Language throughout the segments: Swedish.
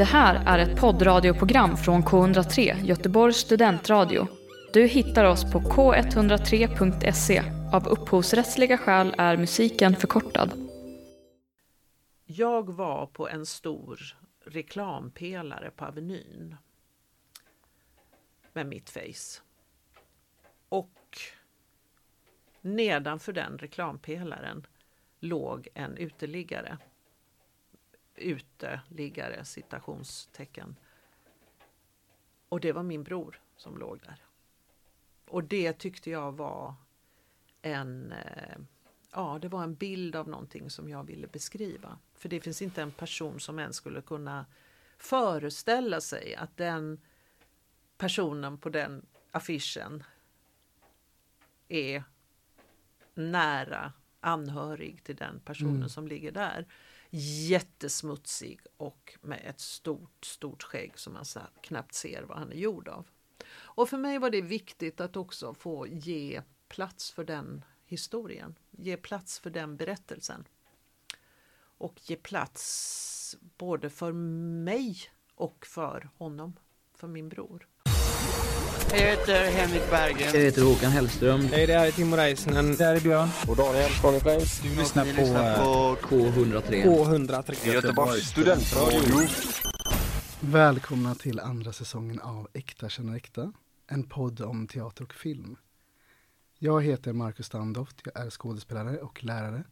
Det här är ett poddradioprogram från K103, Göteborgs studentradio. Du hittar oss på k103.se. Av upphovsrättsliga skäl är musiken förkortad. Jag var på en stor reklampelare på Avenyn med mitt face. Och nedanför den reklampelaren låg en uteliggare. Uteliggare, citationstecken. Och det var min bror som låg där. Och det tyckte jag var en eh, ja, det var en bild av någonting som jag ville beskriva. För det finns inte en person som ens skulle kunna föreställa sig att den personen på den affischen är nära anhörig till den personen mm. som ligger där. Jättesmutsig och med ett stort, stort skägg som man knappt ser vad han är gjord av. Och för mig var det viktigt att också få ge plats för den historien. Ge plats för den berättelsen. Och ge plats både för mig och för honom, för min bror. Jag heter Henrik Berggren. Jag heter Håkan Hellström. Hej, det här är Timo Räisänen. Det här är Björn. Och Daniel, Ronny Flames. Du lyssnar på, på K103. K103. Göteborgs studentradio. Välkomna till andra säsongen av Äkta känner äkta. En podd om teater och film. Jag heter Marcus Standoft, jag är skådespelare och lärare.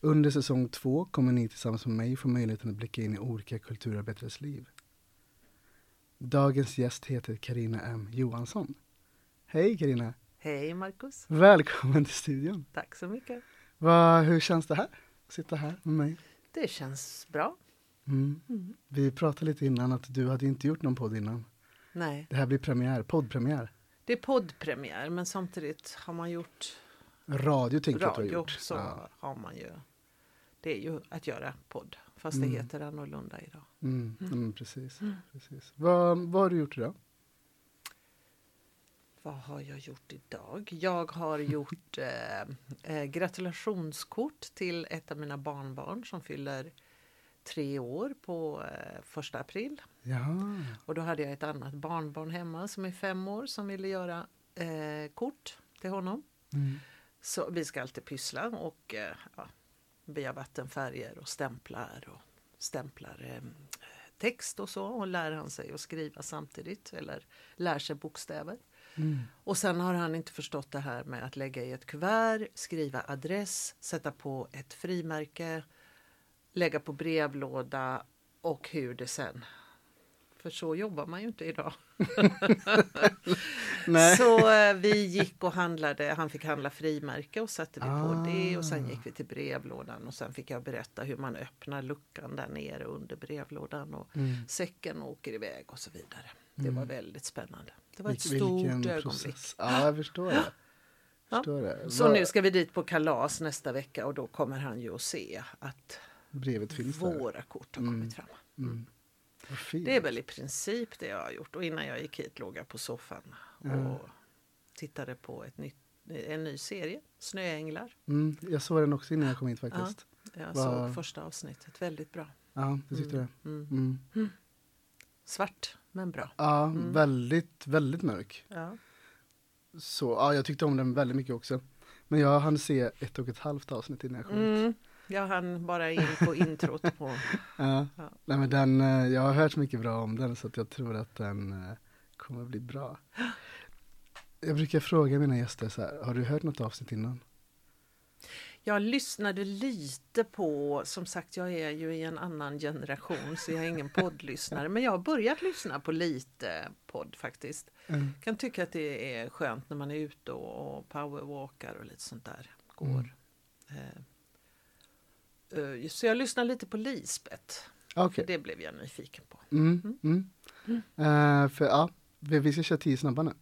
Under säsong två kommer ni tillsammans med mig få möjligheten att blicka in i olika kulturarbetares liv. Dagens gäst heter Karina M Johansson. Hej Karina! Hej Marcus! Välkommen till studion! Tack så mycket! Va, hur känns det här? Att sitta här med mig? Det känns bra. Mm. Mm. Vi pratade lite innan att du hade inte gjort någon podd innan. Nej. Det här blir premiär, poddpremiär. Det är poddpremiär men samtidigt har man gjort radio, tänker radio, jag du har gjort. så ja. har man ju det är ju att göra podd fast Mm. det heter annorlunda idag. Mm, Mm. mm, precis. precis. Vad, vad har du gjort idag? Vad har jag gjort idag? Jag har gjort eh, eh, gratulationskort till ett av mina barnbarn som fyller tre år på eh, första april. Ja. Och då hade jag ett annat barnbarn hemma som är fem år som ville göra eh, kort till honom. Mm. Så vi ska alltid pyssla och eh, ja, vi har vattenfärger och stämplar och stämplar eh, text och så och lär han sig att skriva samtidigt eller lär sig bokstäver. Mm. Och sen har han inte förstått det här med att lägga i ett kuvert, skriva adress, sätta på ett frimärke, lägga på brevlåda och hur det sen för så jobbar man ju inte idag. Så eh, vi gick och handlade, han fick handla frimärke och satte vi Ah. på det och sen gick vi till brevlådan och sen fick jag berätta hur man öppnar luckan där nere under brevlådan och Mm. säcken åker iväg och så vidare. Det var väldigt spännande. Det var ett Vil- stort ögonblick. Ja, jag förstår det. Ja. Förstår det. Så nu ska vi dit på kalas nästa vecka och då kommer han ju att se att Brevet finns där. våra kort har Mm. kommit fram. Mm. Vad fint. Det är väl i princip det jag har gjort. Och innan jag gick hit låg jag på soffan och Ja. tittade på ett nytt, en ny serie, Snöänglar. Mm, jag såg den också innan jag kom hit faktiskt. Jag Vad- såg första avsnittet, väldigt bra. Ja, du tyckte Mm. det? Mm. Mm. Svart, men bra. Ja, Mm. väldigt, väldigt mörk. Ja. Så ja, jag tyckte om den väldigt mycket också. Men jag hann se ett och ett halvt avsnitt innan jag kom hit. Mm. Jag hann bara in på introt på... Ja. Ja. Nej, men den, eh, jag har hört så mycket bra om den så att jag tror att den eh, kommer att bli bra. Jag brukar fråga mina gäster så här, har du hört något avsnitt innan? Jag lyssnade lite på, som sagt jag är ju i en annan generation så jag är ingen poddlyssnare men jag har börjat lyssna på lite podd faktiskt. Mm. Kan tycka att det är skönt när man är ute och, powerwalkar och lite sånt där. Går. Eh, eh, så jag lyssnar lite på Lisbeth. Okej. Det blev jag nyfiken på. Mm, mm. Eh, för ja, vi, vi ska köra tio snabba nu.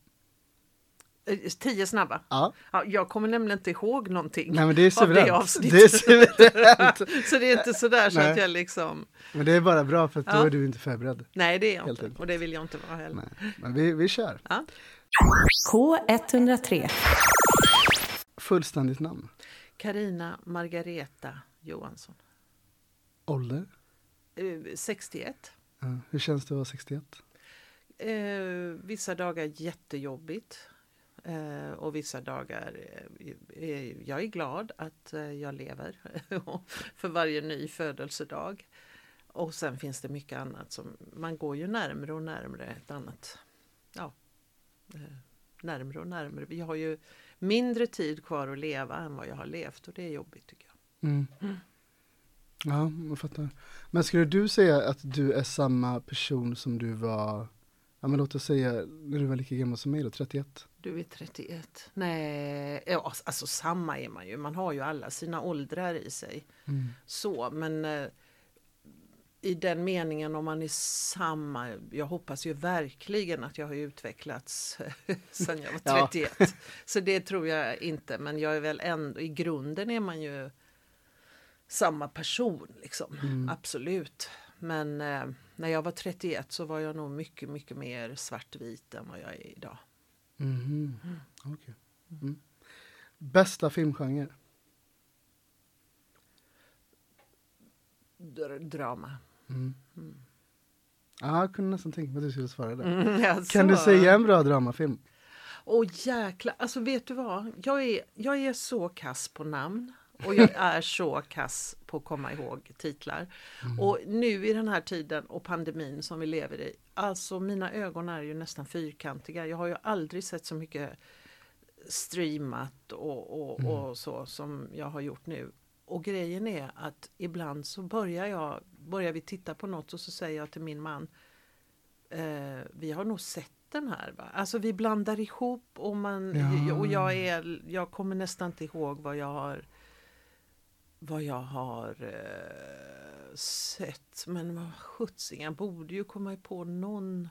Eh, Tio snabba. Ja, Ja, jag kommer nämligen inte ihåg någonting. nej men det är Av det avsnittet. Det är suveränt. så det är inte sådär så Nej. att jag liksom... Men det är bara bra för att då Ja. är du inte förberedd. Nej det är jag Helt inte. enkelt. Och det vill jag inte vara heller. Nej. Men vi, vi kör. Ja. K103. Fullständigt namn. Karina Margareta Johansson. Ålder? Eh, 61. Ja. Hur känns det att vara 61? Eh, vissa dagar jättejobbigt. Eh, och vissa dagar, eh, eh, jag är glad att eh, jag lever för varje ny födelsedag. Och sen finns det mycket annat som, man går ju närmre och närmre ett annat, ja, eh, närmre och närmre. Vi har ju mindre tid kvar att leva än vad jag har levt och det är jobbigt tycker jag. Mm. Ja, jag fattar. Men skulle du säga att du är samma person som du var, ja men låt oss säga när du var lika gammal som mig då, 31? Du är 31. Nej, ja, alltså samma är man ju. Man har ju alla sina åldrar i sig. Mm. Så, men eh, i den meningen om man är samma. Jag hoppas ju verkligen att jag har utvecklats sedan jag var Ja. 31. Så det tror jag inte. Men jag är väl ändå, i grunden är man ju samma person liksom. Mm. Absolut. Men eh, när jag var 31 så var jag nog mycket, mycket mer svartvit än vad jag är idag. Mhm. Okej. Mm. Bästa filmgenre? Dr- drama. Mm. Ja, jag kunde nästan tänka mig att du skulle svara det. Mm, alltså. Kan du säga en bra dramafilm? Åh jäklar, alltså vet du vad? Jag är, jag är så kass på namn och jag är så kass på att komma ihåg titlar. Och nu i den här tiden och pandemin som vi lever i, alltså mina ögon är ju nästan fyrkantiga. Jag har ju aldrig sett så mycket streamat och, och, och så som jag har gjort nu. Och grejen är att ibland så börjar jag, börjar vi titta på något och så säger jag till min man eh, vi har nog sett den här. Va? Alltså vi blandar ihop och, man, Ja. och jag, är, jag kommer nästan inte ihåg vad jag har vad jag har eh, sett. Men vad sjuttsingen, borde ju komma på någon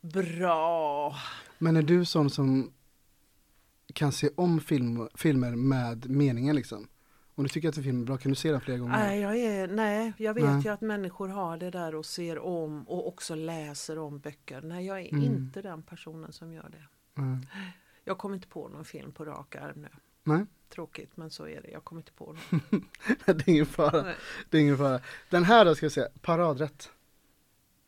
bra. Men är du sån som kan se om film, filmer med meningen liksom? Om du tycker att en film är bra, kan du se den flera gånger? Nej, jag, är, nej, jag vet Nej. ju att människor har det där och ser om och också läser om böcker. Nej, jag är Mm. inte den personen som gör det. Nej. Jag kommer inte på någon film på rak arm nu. Nej, Tråkigt, men så är det. Jag kommer inte på någon. det är ingen fara. Nej. Det är ingen fara. Den här då ska jag säga, paradrätt.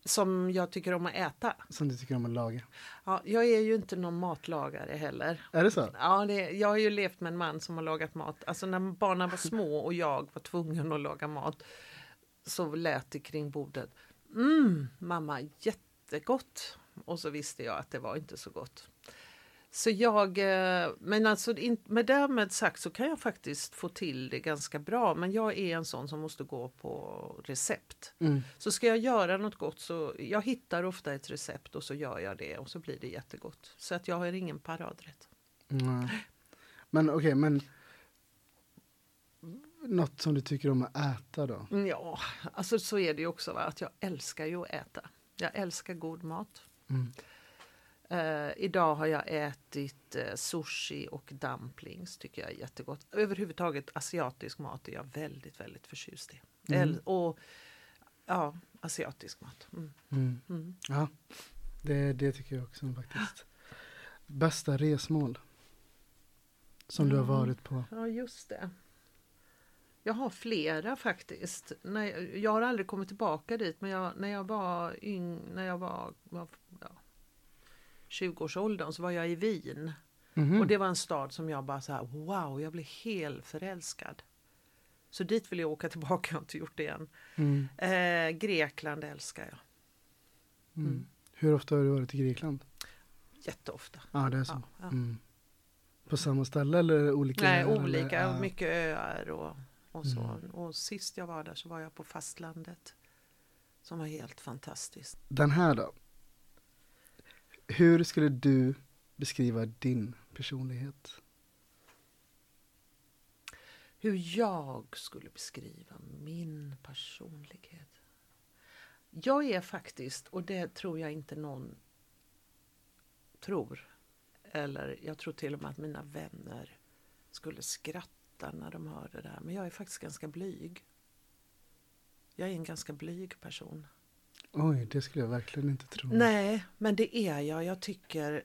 Som jag tycker om att äta. Som du tycker om att laga. Ja, jag är ju inte någon matlagare heller. Är det så? Ja, det, jag har ju levt med en man som har lagat mat. Alltså när barnen var små och jag var tvungen att laga mat så lät det kring bordet. Mm, mamma, jättegott. Och så visste jag att det var inte så gott. Så jag, eh, men alltså med därmed sagt så kan jag faktiskt få till det ganska bra. Men jag är en sån som måste gå på recept. Mm. Så ska jag göra något gott så jag hittar ofta ett recept och så gör jag det och så blir det jättegott. Så att jag har ingen paradrätt. Nej. Men okej, men något som du tycker om att äta då? Mm, Ja, alltså så är det ju också va? att jag älskar ju att äta. Jag älskar god mat. Mm. Eh, idag har jag ätit eh, sushi och dumplings, tycker jag är jättegott. Överhuvudtaget asiatisk mat är jag väldigt, väldigt förtjust i. Mm. Och ja, asiatisk mat. Mm. Mm. Mm. Ja, det, det tycker jag också faktiskt. Bästa resmål? Som du har Mm. varit på? Ja, just det. Jag har flera faktiskt. Nej, jag har aldrig kommit tillbaka dit, men jag, när jag var yng, när jag var, 20-årsåldern så var jag i Wien. Mhm. Och det var en stad som jag bara så här, wow, jag blev helt förälskad. Så dit vill jag åka tillbaka, jag har inte gjort det än. mm. Eh, Grekland älskar jag Mm. Mm. Hur ofta har du varit i Grekland? jätteofta. Ja, det är så. Ja, ja. Mm. På samma ställe eller olika? Nej, öar, olika, eller? Mycket öar och, och så. Mm. Och sist jag var där så var jag på fastlandet. Som var helt fantastiskt. Den här då? Hur skulle du beskriva din personlighet? Hur jag skulle beskriva min personlighet. Jag är faktiskt, och det tror jag inte någon tror, eller jag tror till och med att mina vänner skulle skratta när de hör det där, men jag är faktiskt ganska blyg. Jag är en ganska blyg person. Oj, det skulle jag verkligen inte tro. Nej, men det är jag. Jag tycker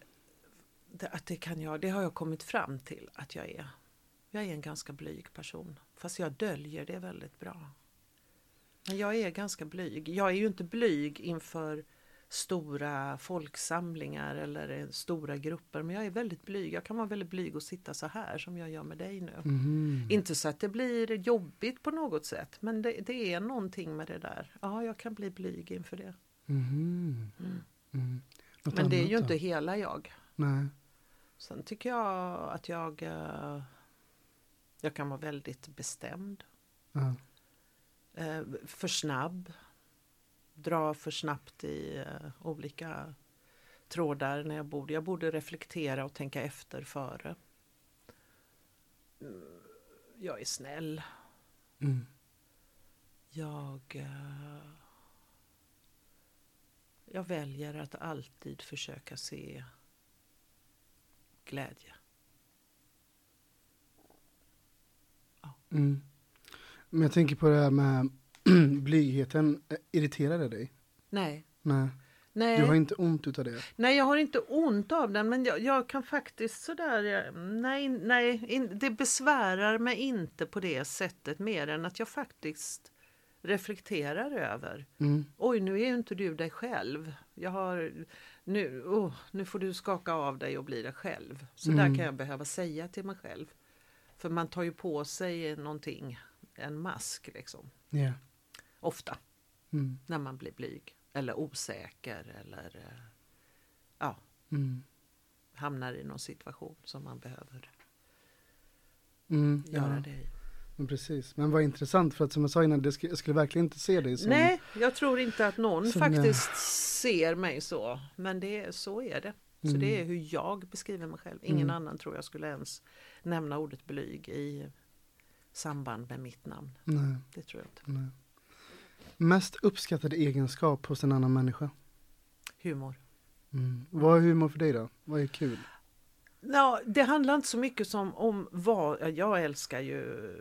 att det kan jag, det har jag kommit fram till att jag är. Jag är en ganska blyg person, fast jag döljer det väldigt bra. Men jag är ganska blyg. Jag är ju inte blyg inför stora folksamlingar eller eh, stora grupper. Men jag är väldigt blyg. Jag kan vara väldigt blyg och sitta så här som jag gör med dig nu. Mhm. Inte så att det blir jobbigt på något sätt. Men det, det är någonting med det där. Ja, jag kan bli blyg inför det. Mhm. Mm. Mm. Men det är ju då? inte hela jag. Nej. Sen tycker jag att jag eh, Jag kan vara väldigt bestämd. Eh, för snabb. Dra för snabbt i eh, olika trådar när jag borde. Jag borde reflektera och tänka efter före. Mm, Jag är snäll. Mm. Jag eh, Jag väljer att alltid försöka se glädje. Mm. Men jag tänker på det här med blygheten. Eh, Irriterar det dig? Nej. Nej. Nej. Du har inte ont utav det? Nej, jag har inte ont av den, men jag, jag kan faktiskt sådär... jag- Nej, nej in, det besvärar mig inte på det sättet mer än att jag faktiskt reflekterar över. Mm. Oj, nu är ju inte du dig själv. Jag har, nu, oh, nu får du skaka av dig och bli dig själv. Så där Mm. kan jag behöva säga till mig själv. För man tar ju på sig någonting, en mask liksom. Ja. Ofta Mm. när man blir blyg eller osäker eller eh, ja, Mm. hamnar i någon situation som man behöver Mm. göra Ja. det i. Men precis. Men vad intressant för att som jag sa innan, det skulle, jag skulle verkligen inte se dig som... Nej, jag tror inte att någon faktiskt ser mig så. Men det, så är det. Så Mm. det är hur jag beskriver mig själv. Ingen Mm. annan tror jag skulle ens nämna ordet blyg i samband med mitt namn. Nej, Det tror jag inte. nej. Mest uppskattade egenskap hos en annan människa? Humor. Mm. Vad är humor för dig då? Vad är kul? Ja, det handlar inte så mycket som om vad, jag älskar ju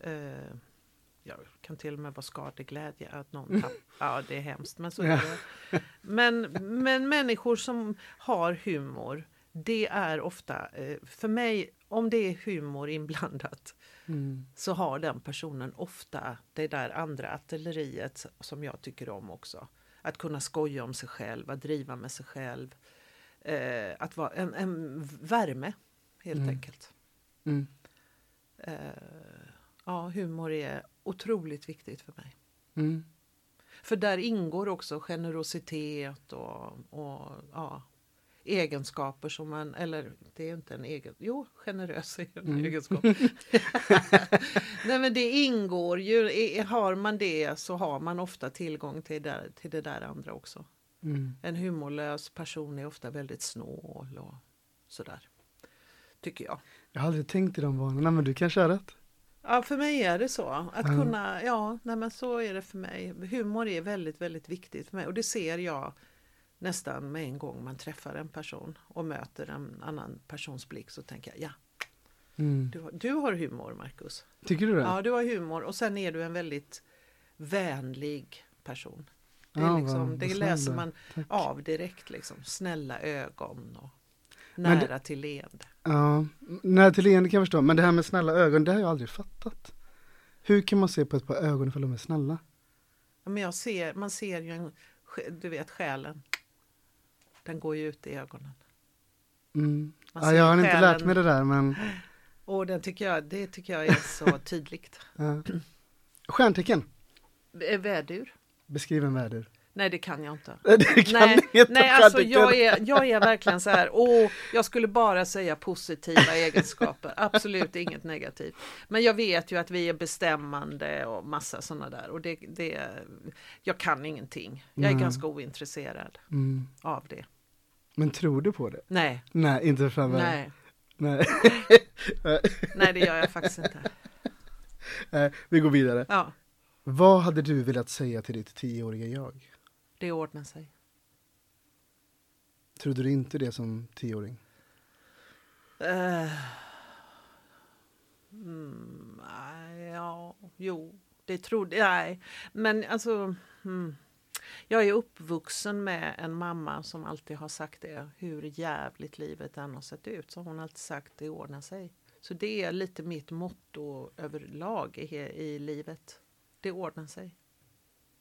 eh, jag kan till och med vara skadeglädje att någon tapp, ja det är hemskt men så är det. Men, men människor som har humor, det är ofta, eh, för mig, om det är humor inblandat Mm. så har den personen ofta det där andra artilleriet som jag tycker om också. Att kunna skoja om sig själv, att driva med sig själv. Eh, att vara en, en värme helt Mm. enkelt. Mm. Eh, ja, humor är otroligt viktigt för mig. Mm. För där ingår också generositet och, och ja, egenskaper som man, eller det är inte en egen, jo generös är en Mm. egenskap. Nej men det ingår ju, har man det så har man ofta tillgång till det, där, till det där andra också. Mm. En humorlös person är ofta väldigt snål och sådär. Tycker jag. Jag har aldrig tänkt i de banorna, men du kanske har rätt. Ja, för mig är det så. Att Mm. kunna, ja, nej men så är det för mig. Humor är väldigt, väldigt viktigt för mig och det ser jag nästan med en gång man träffar en person och möter en annan persons blick så tänker jag ja, Mm. du, har- du har humor Marcus. Tycker du det? Ja, du har humor och sen är du en väldigt vänlig person. Det, är vad- liksom, vad det läser man Tack. av direkt liksom. Snälla ögon och Men det- nära till leende. Ja, nej till leende kan jag förstå, men det här med snälla ögon, det har jag aldrig fattat. Hur kan man se på ett par ögon ifall de är snälla? Ja, Men jag ser, man ser ju en, du vet själen. Den går ju ut i ögonen. Mm. Ja, jag har inte lärt mig det där, men Och den tycker jag, det tycker jag är så tydligt. ja. Stjärntecken, Eh, Vädur? beskriv en väder. Nej det kan jag inte. Nej, nej alltså jag är, jag är verkligen så här, åh, jag skulle bara säga positiva egenskaper, absolut inget negativt. Men jag vet ju att vi är bestämmande och massa sådana där och det, det, jag kan ingenting. Jag är Nej. ganska ointresserad Mm. av det. Men tror du på det? Nej, Nej, inte framöver. nej, Nej. nej det gör jag faktiskt inte. Nej, Vi går vidare. Ja, Vad hade du velat säga till ditt tioåriga jag? det ordnar sig. Trodde du inte det som tioåring? Uh, mm, ja, jo, det trodde jag. Men alltså. Mm, jag är uppvuxen med en mamma som alltid har sagt det. Hur jävligt livet än har sett ut så har hon alltid sagt det ordnar sig. Så det är lite mitt motto överlag i, i livet. Det ordnar sig.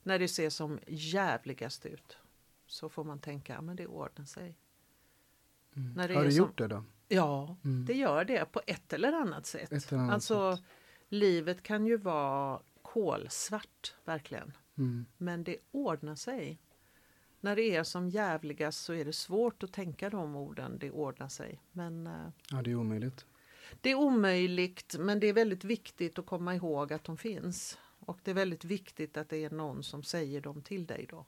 När det ser som jävligast ut så får man tänka att det ordnar sig. När det Har du som- gjort det då? Ja, Mm. det gör det på ett eller annat sätt. Eller annat alltså, sätt. livet kan ju vara kolsvart, verkligen. Mm. Men det ordnar sig. När det är som jävligast så är det svårt att tänka de orden, det ordnar sig. Men eh, Ja, det är omöjligt. det är omöjligt, men det är väldigt viktigt att komma ihåg att de finns. Och det är väldigt viktigt att det är någon som säger dem till dig då.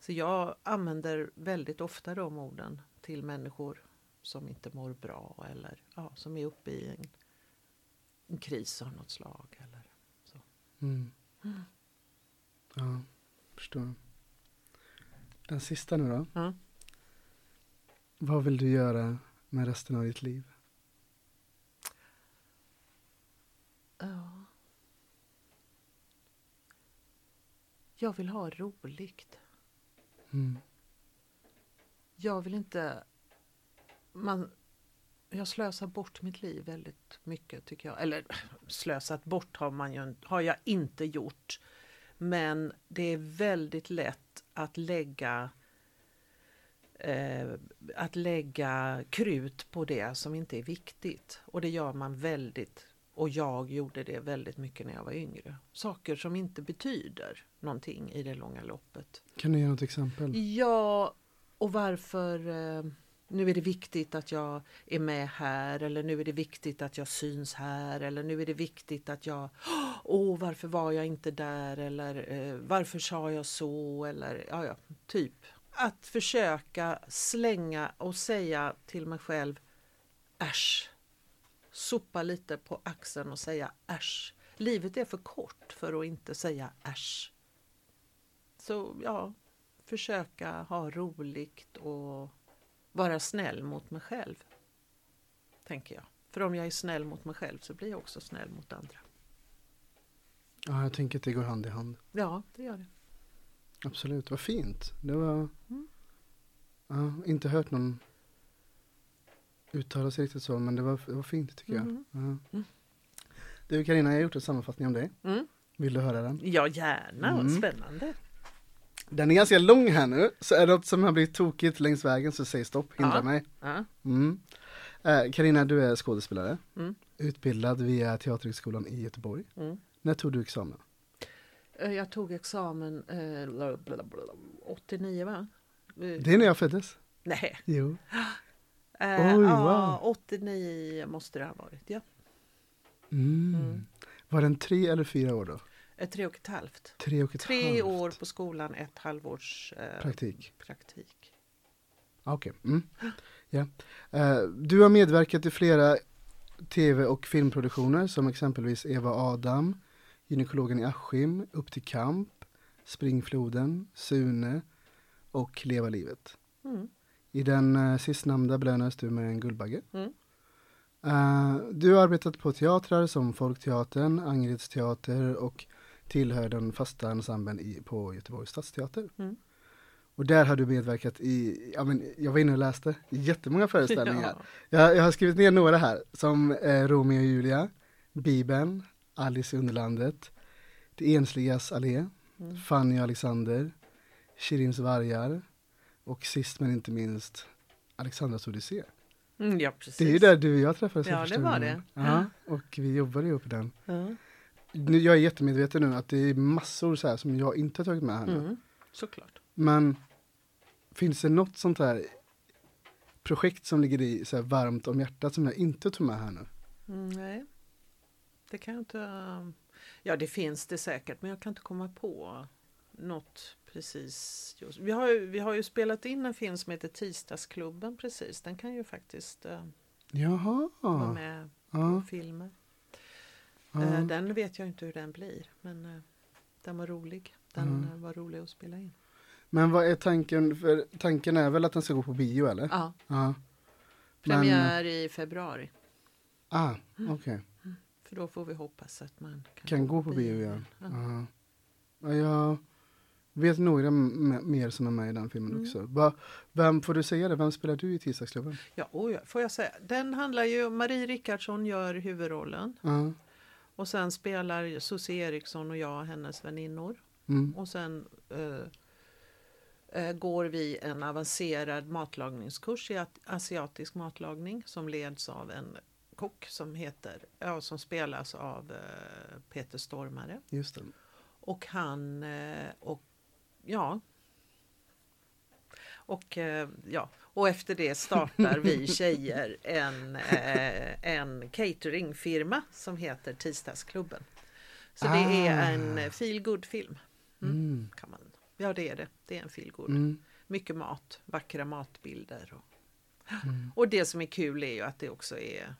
Så jag använder väldigt ofta de orden till människor som inte mår bra eller ja, som är uppe i en, en kris av något slag. Eller. Mm. Ja, förstår. Den sista nu då. Ja. Vad vill du göra med resten av ditt liv? Ja. Jag vill ha roligt. Mm. Jag vill inte... Man, jag slösar bort mitt liv väldigt mycket tycker jag. Eller slösat bort har, man ju, har jag inte gjort. Men det är väldigt lätt att lägga eh, att lägga krut på det som inte är viktigt. Och det gör man väldigt, och jag gjorde det väldigt mycket när jag var yngre. Saker som inte betyder någonting i det långa loppet. Kan du ge något exempel? Ja, och varför eh, nu är det viktigt att jag är med här eller nu är det viktigt att jag syns här eller nu är det viktigt att jag Åh, varför var jag inte där eller eh, varför sa jag så eller ja, ja, typ. Att försöka slänga och säga till mig själv äsch. Sopa lite på axeln och säga äsch. Livet är för kort för att inte säga äsch. Så ja, försöka ha roligt och vara snäll mot mig själv. Tänker jag. För om jag är snäll mot mig själv så blir jag också snäll mot andra. Ja, jag tänker att det går hand i hand. Ja, det gör det. Absolut, vad fint. Det var... Mm. Ja, inte hört någon uttala sig riktigt så, men det var, det var fint tycker jag. Mhm. Ja. Mm. Du Carina, jag har gjort en sammanfattning om dig. Mm. Vill du höra den? Ja, gärna. Mm. spännande. Den är ganska lång här nu, så är det något som har blivit tokigt längs vägen så säg stopp, hindra Ja. mig. Ja. Mm. Eh, du är skådespelare. Mm. Utbildad via Teaterhögskolan i Göteborg. Mm. När tog du examen? Eh, Jag tog examen eh, bla, bla, bla, 89 va? Det är när jag föddes. Nej. Jo. Eh, Oj, ja, wow. 89 måste det ha varit. Ja. Mm. Mm. Var den tre eller fyra år då? Eh, Tre och ett halvt. Tre och ett Tre halvt. år på skolan, ett halvårs eh, Praktik. praktik. Ah, Okej. Mm. Ja. Eh, du har medverkat i flera tv och filmproduktioner som exempelvis Eva Adam, Gynekologen i Askim, Upp till kamp, Springfloden, Sune och Leva livet. Mm. I den uh, sistnämnda belönades du med en Guldbagge. Mm. Eh, du har arbetat på teatrar som Folkteatern, Angereds teater och tillhör den fasta ensemblen i, på Göteborgs stadsteater. Mm. Och där har du medverkat i, ja, men, jag var inne och läste, jättemånga föreställningar. Ja. Jag, jag har skrivit ner några här, som eh, Romeo och Julia, Bibeln, Alice i Underlandet, Det ensligas allé, Mm. Fanny och Alexander, Shirins vargar och sist men inte minst Alexandras odyssé. Mm, ja, precis. Det är ju där du och jag träffades Ja, det var det. Ja, och vi jobbade ihop den. Ja. Jag är jättemedveten nu att det är massor så här som jag inte har tagit med här nu. Mm. Såklart. Men finns det något sånt här projekt som ligger i så här varmt om hjärtat som jag inte tog med här nu? Mm, nej, det kan jag inte. um, Ja, det finns det säkert, men jag kan inte komma på något precis. Just. Vi, har ju, vi har ju spelat in en film som heter Tisdagsklubben precis. Den kan ju faktiskt uh, Jaha. vara med på Ja, filmer. Eh, den vet jag inte hur den blir, men eh, den var rolig. Den Mm. eh, var rolig att spela in. Men vad är tanken? För tanken är väl att den ska gå på bio eller? Ja, Ja. Men- premiär i februari. Ah, okej. För då får vi hoppas att man kan, Kan gå på bio ja. igen. Ja. Ja. Ja, jag vet några mer som är med i den filmen Mm. också. Va, vem får du säga det? Vem spelar du i Tisdagsklubben? Ja, oj, får jag säga. Den handlar ju om Marie Rickardsson gör huvudrollen. Ja. Och sen spelar Susie Eriksson och jag hennes väninnor. Mm. Och sen eh, eh, går vi en avancerad matlagningskurs i at- asiatisk matlagning som leds av en kock som heter, ja, som spelas av eh, Peter Stormare. Just det. Och han eh, och ja. Och eh, ja, och efter det startar vi tjejer en, eh, en cateringfirma som heter Tisdagsklubben. Så det är en feel film Mm. kan man. Ja, det är det. Det är en feel Mm. Mycket mat, vackra matbilder. Och, Mm. och det som är kul är ju att det också är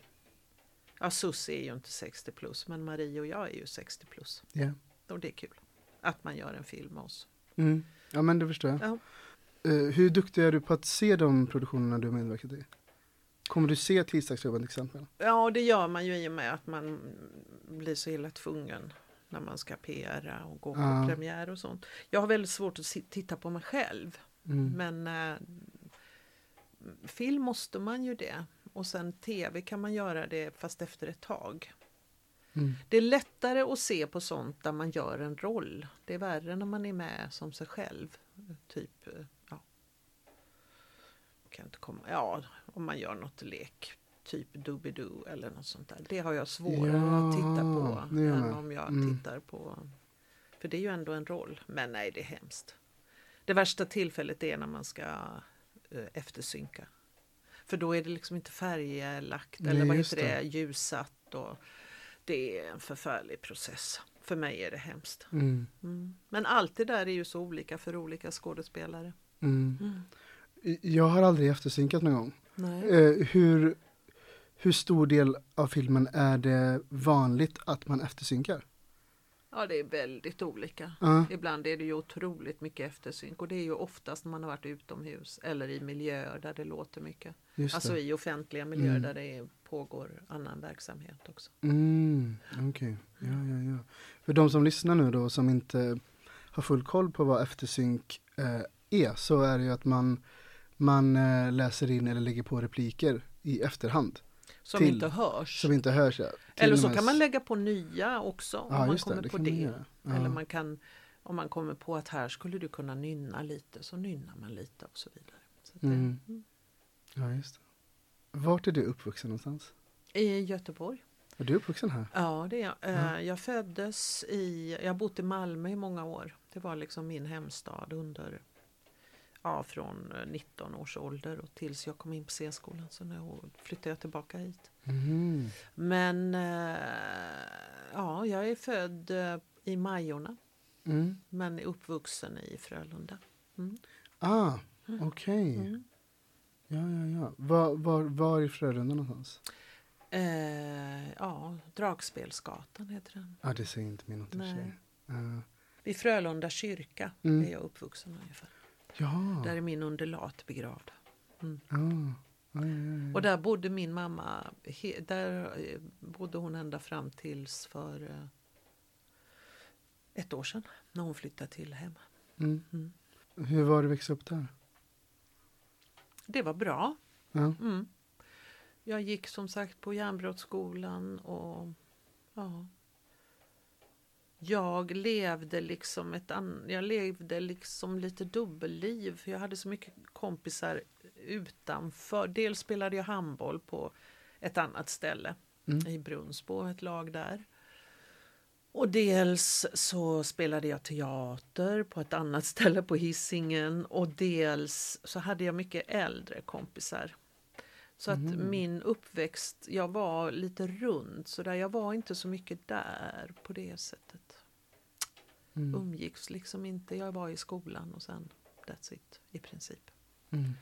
Ja, Susie är ju inte 60 plus, men Marie och jag är ju 60 plus. Ja. Och det är kul att man gör en film med oss. Mm. Ja, men det förstår jag. Ja. Eh, hur duktig är du på att se de produktionerna du har medverkat i? Kommer du se Tisdagsklubben till exempel? Ja, det gör man ju i och med att man blir så illa tvungen när man ska PRa och gå på Ja. premiär och sånt. Jag har väldigt svårt att titta på mig själv, Mm. men eh, film måste man ju det. Och sen tv kan man göra det fast efter ett tag. Mm. Det är lättare att se på sånt där man gör en roll. Det är värre när man är med som sig själv. Typ, eh. Kan inte komma, ja, om man gör något lek. Typ Doobidoo eller något sånt där. Det har jag svårare Ja, att titta på än jag. om jag Mm. tittar på... För det är ju ändå en roll. Men nej, det är hemskt. Det värsta tillfället är när man ska eh, eftersynka. För då är det liksom inte färglagt Nej, eller vad heter det, det. ljussatt. Och det är en förfärlig process. För mig är det hemskt. Mm. Mm. Men allt det där är ju så olika för olika skådespelare. Mm. Jag har aldrig eftersynkat någon gång. Eh, hur, hur stor del av filmen är det vanligt att man eftersynkar? Ja, det är väldigt olika. Ja. Ibland är det ju otroligt mycket eftersynk och det är ju oftast när man har varit utomhus eller i miljöer där det låter mycket. Just Alltså det. i offentliga miljöer Mm. där det pågår annan verksamhet också. Mm, Okej, ja, ja, ja. För de som lyssnar nu då som inte har full koll på vad eftersynk eh, är så är det ju att man, man eh, läser in eller lägger på repliker i efterhand Som Till- inte hörs. som inte hörs. ja, Eller så här kan man lägga på nya också om Ja, man det, kommer det på kan det. man. Eller man kan, om man kommer på att här skulle du kunna nynna lite så nynnar man lite och så vidare. Så det, Mm. Ja, just det. Vart är du uppvuxen någonstans? I Göteborg. Är du uppvuxen här? Ja, det är jag. Eh, Ja. Jag föddes i, jag har bott i Malmö i många år. Det var liksom min hemstad under, ja från eh, 19 års ålder och tills jag kom in på C-skolan. Så nu flyttade jag tillbaka hit. Mhm. Men eh, ja, jag är född eh, i Majorna Mm. men är uppvuxen i Frölunda. Ah, okej. Mm. Ja, ja, ja. Var, var, var i Frölunda någonstans? Eh, ja, Dragspelsgatan heter den. Ja, ah, det säger inte mig något i. Ah. Vid Frölunda kyrka Mm. är jag uppvuxen ungefär. Ja. Där är min undulat begravd. Ah. Ja, ja, ja. Och där bodde min mamma, he, där eh, bodde hon ända fram tills för eh, ett år sedan när hon flyttade till hem. Mm. Mm. Hur var det att växa upp där? Det var bra. Ja. Mm. Jag gick som sagt på järnbrottsskolan och ja. Jag levde liksom ett an- jag levde liksom lite dubbelliv för jag hade så mycket kompisar utanför. Dels spelade jag handboll på ett annat ställe Mm. i Brunsbo, ett lag där. Och dels så spelade jag teater på ett annat ställe på Hisingen och dels så hade jag mycket äldre kompisar. Så att Mhm. min uppväxt, jag var lite rund så där jag var inte så mycket där på det sättet. Mm. Umgicks liksom inte, jag var i skolan och sen that's it i princip. Mm.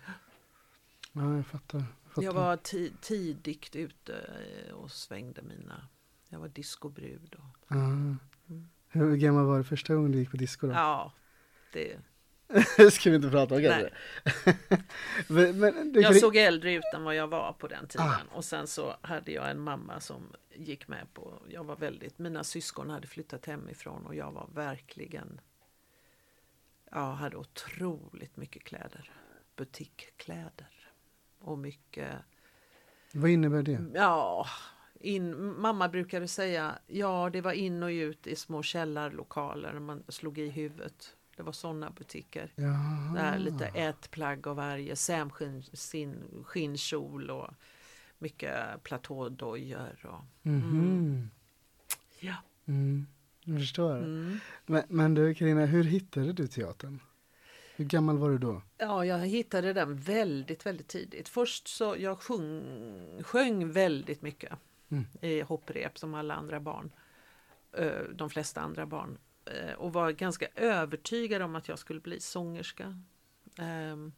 Ja, jag fattar. Jag, fattar. Jag var ti- tidigt ute eh, och svängde mina, jag var discobrud. Och, Ah. Hur gammal var du första gången du gick på disco då? ja, det, Ska vi inte prata om kanske? men, men, Jag såg äldre ut än vad jag var på den tiden. Ah. Och sen så hade jag en mamma som gick med på, jag var väldigt, mina syskon hade flyttat hemifrån och jag var verkligen, jag hade otroligt mycket kläder. Butikkläder. Och mycket, Vad innebär det? ja, In, mamma brukade säga, ja det var in och ut i små källarlokaler man slog i huvudet. Det var sådana butiker. Jaha. Där lite ett plagg av varje, sämskinn, sin- skinnkjol och mycket platådojor. Och, Mhm. ja. Mm. Jag förstår. Mm. Men, men du Carina, hur hittade du teatern? Hur gammal var du då? Ja, jag hittade den väldigt, väldigt tidigt. Först så jag sjung, sjöng väldigt mycket Mm. i hopprep som alla andra barn. De flesta andra barn. Eh, Och var ganska övertygad om att jag skulle bli sångerska. Ehm,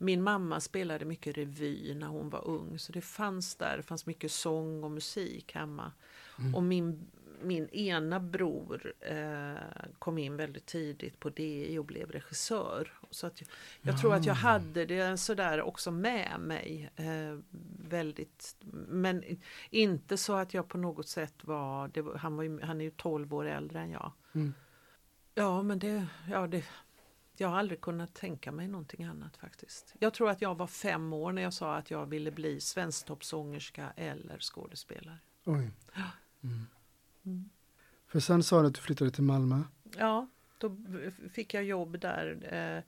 Min mamma spelade mycket revy när hon var ung så det fanns där, det fanns mycket sång och musik hemma. Och min, min ena bror eh, kom in väldigt tidigt på DI och blev regissör. Så att jag, jag tror att jag hade det sådär också med mig. Eh, väldigt, men inte så att jag på något sätt var, det han, var ju, han är ju 12 år äldre än jag. Mm. Ja men det, ja det, jag har aldrig kunnat tänka mig någonting annat faktiskt. Jag tror att jag var fem år när jag sa att jag ville bli svensktoppsångerska eller skådespelare. Oj. Mm. Mm. För sen sa du att du flyttade till Malmö. Ja, då fick jag jobb där. Eh,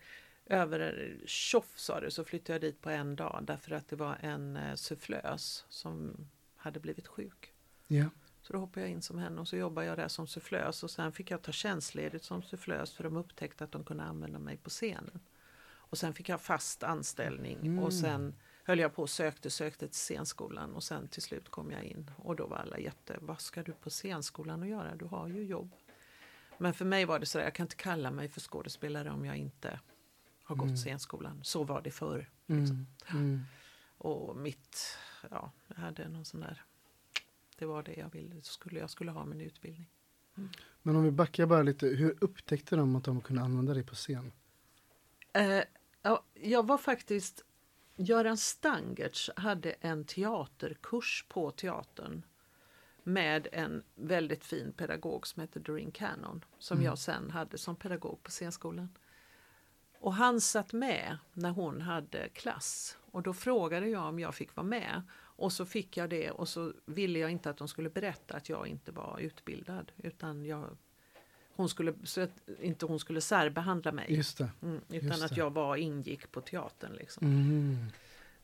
över tjoff sa det, så flyttade jag dit på en dag därför att det var en eh, sufflös som hade blivit sjuk. Ja. Så då hoppade jag in som henne och så jobbade jag där som sufflös och sen fick jag ta tjänstledigt som sufflös för de upptäckte att de kunde använda mig på scenen. Och sen fick jag fast anställning Mm. och sen höll jag på och sökte, sökte till scenskolan och sen till slut kom jag in och då var alla jätte, vad ska du på scenskolan att göra? Du har ju jobb. Men för mig var det så där, jag kan inte kalla mig för skådespelare om jag inte har gått Mm. scenskolan. Så var det förr. Liksom. Mm. Mm. Och mitt, ja, jag hade någon sån där, det var det jag ville, skulle jag skulle ha min utbildning. Men om vi backar bara lite, hur upptäckte de att de kunde använda dig på scen? Eh, ja, jag var faktiskt, Göran Stangertz hade en teaterkurs på teatern med en väldigt fin pedagog som heter Doreen Cannon som Mm. jag sen hade som pedagog på scenskolan. Och han satt med när hon hade klass och då frågade jag om jag fick vara med och så fick jag det och så ville jag inte att de skulle berätta att jag inte var utbildad utan jag, hon skulle, så att inte hon skulle särbehandla mig. Just det. Mm, utan Just att det. jag var ingick på teatern. Liksom. Mm.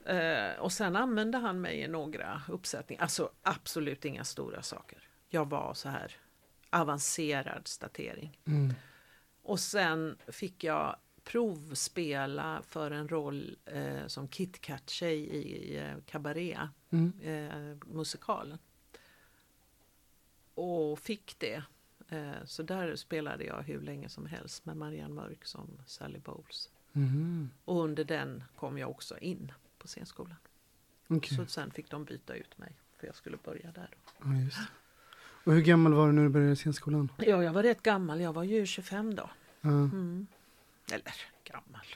Eh, och sen använde han mig i några uppsättningar. Alltså absolut inga stora saker. Jag var så här avancerad statering. Mm. Och sen fick jag provspela för en roll eh, som KitKat-tjej i eh, Cabaret, Mm. eh, musikalen. Och fick det. Eh, så där spelade jag hur länge som helst med Marianne Mörk som Sally Bowles. Mm. Och under den kom jag också in på scenskolan. Okej. Så sen fick de byta ut mig för jag skulle börja där. Då. Ja. Och hur gammal var du när du började scenskolan? Ja, jag var rätt gammal. Jag var ju 25 då. Ja. Mm. Eller gammal.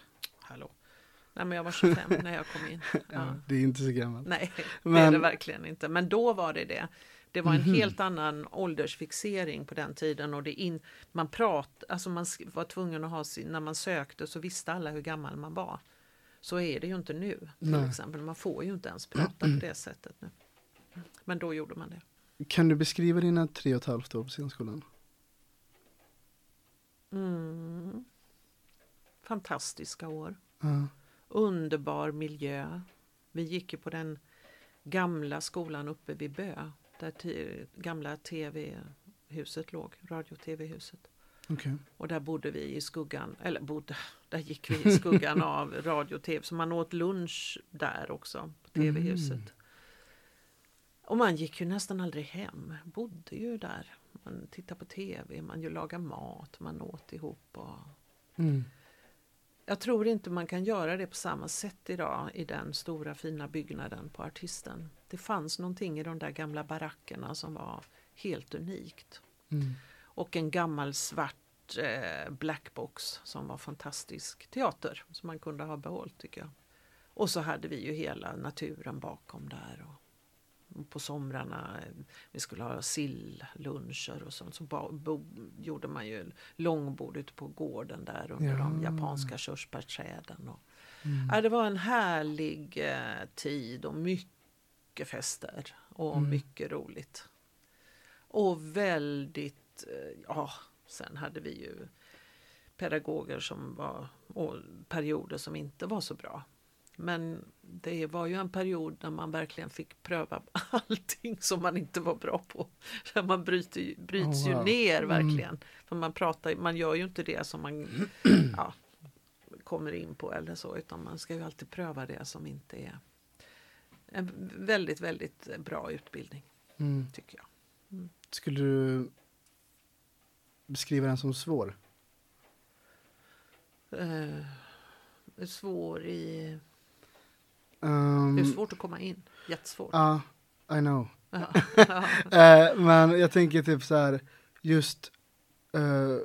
Hallå. Nej, men jag var 25 när jag kom in. Ja. Det är inte så gammalt. Nej, det är Men- det verkligen inte. Men då var det det. Det var en Mhm. helt annan åldersfixering på den tiden och det in, man prat, alltså man var tvungen att ha sin, när man sökte så visste alla hur gammal man var. Så är det ju inte nu till Nej. exempel. Man får ju inte ens prata på det sättet nu. Men då gjorde man det. Kan du beskriva dina tre och ett halvt år på scenskolan? Mm. Fantastiska år. Ja. Underbar miljö. Vi gick ju på den gamla skolan uppe vid Bö. Där gamla tv-huset låg, radio-tv-huset. Okej. Och där bodde vi i skuggan, eller bodde, där gick vi i skuggan av radio och tv. Så man åt lunch där också, på tv-huset. Mm. Och man gick ju nästan aldrig hem, bodde ju där. Man tittade på tv, man ju lagade mat, man åt ihop. Och... Mm. Jag tror inte man kan göra det på samma sätt idag i den stora fina byggnaden på Artisten. Det fanns någonting i de där gamla barackerna som var helt unikt. Mm. Och en gammal svart eh, blackbox som var fantastisk teater som man kunde ha behållit tycker jag. Och så hade vi ju hela naturen bakom där. Och, på somrarna, vi skulle ha silluncher och sånt. Så bo, gjorde man ju långbord ute på gården där under de Ja. japanska körsbärsträden. Och, Mm. ja, det var en härlig eh, tid och mycket fester. och Mm. mycket roligt. Och väldigt, eh, ja, sen hade vi ju pedagoger som var, och perioder som inte var så bra. Men det var ju en period när man verkligen fick pröva allting som man inte var bra på. Man bryter, ju- bryts Oh, ju wow. ner Mm. verkligen. För man, pratar, man gör ju inte det som man ja, kommer in på eller så, utan man ska ju alltid pröva det som inte är en väldigt, väldigt bra utbildning, Mm. tycker jag. Skulle du beskriva den som svår? Eh, svår i... Um, Det är svårt att komma in. Jättesvårt. Ja, I know. Eh, men jag tänker typ så här, just eh,